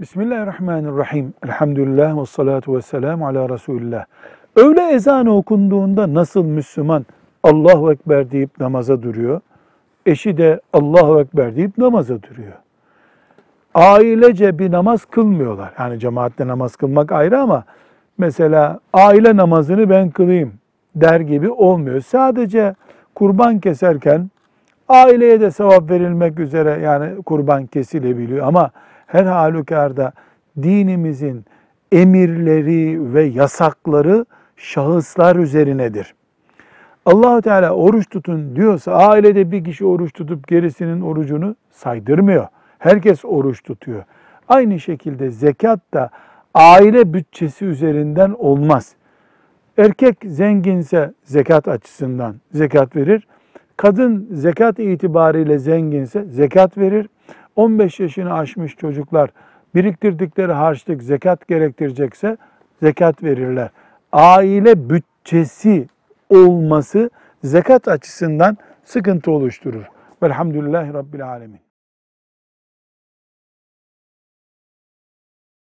Bismillahirrahmanirrahim. Elhamdülillah ve salatu ve selamu ala Resulillah. Öğle ezanı okunduğunda nasıl Müslüman Allahu Ekber deyip namaza duruyor? Eşi de Allahu Ekber deyip namaza duruyor. Ailece bir namaz kılmıyorlar. Yani cemaatle namaz kılmak ayrı ama mesela aile namazını ben kılayım der gibi olmuyor. Sadece kurban keserken aileye de sevap verilmek üzere yani kurban kesilebiliyor ama her halükarda dinimizin emirleri ve yasakları şahıslar üzerinedir. Allahu Teala oruç tutun diyorsa ailede bir kişi oruç tutup gerisinin orucunu saydırmıyor. Herkes oruç tutuyor. Aynı şekilde zekat da aile bütçesi üzerinden olmaz. Erkek zenginse zekat açısından zekat verir. Kadın zekat itibariyle zenginse zekat verir. 15 yaşını aşmış çocuklar biriktirdikleri harçlık zekat gerektirecekse zekat verirler. Aile bütçesi olması zekat açısından sıkıntı oluşturur. Velhamdülillahi Rabbil Alemin.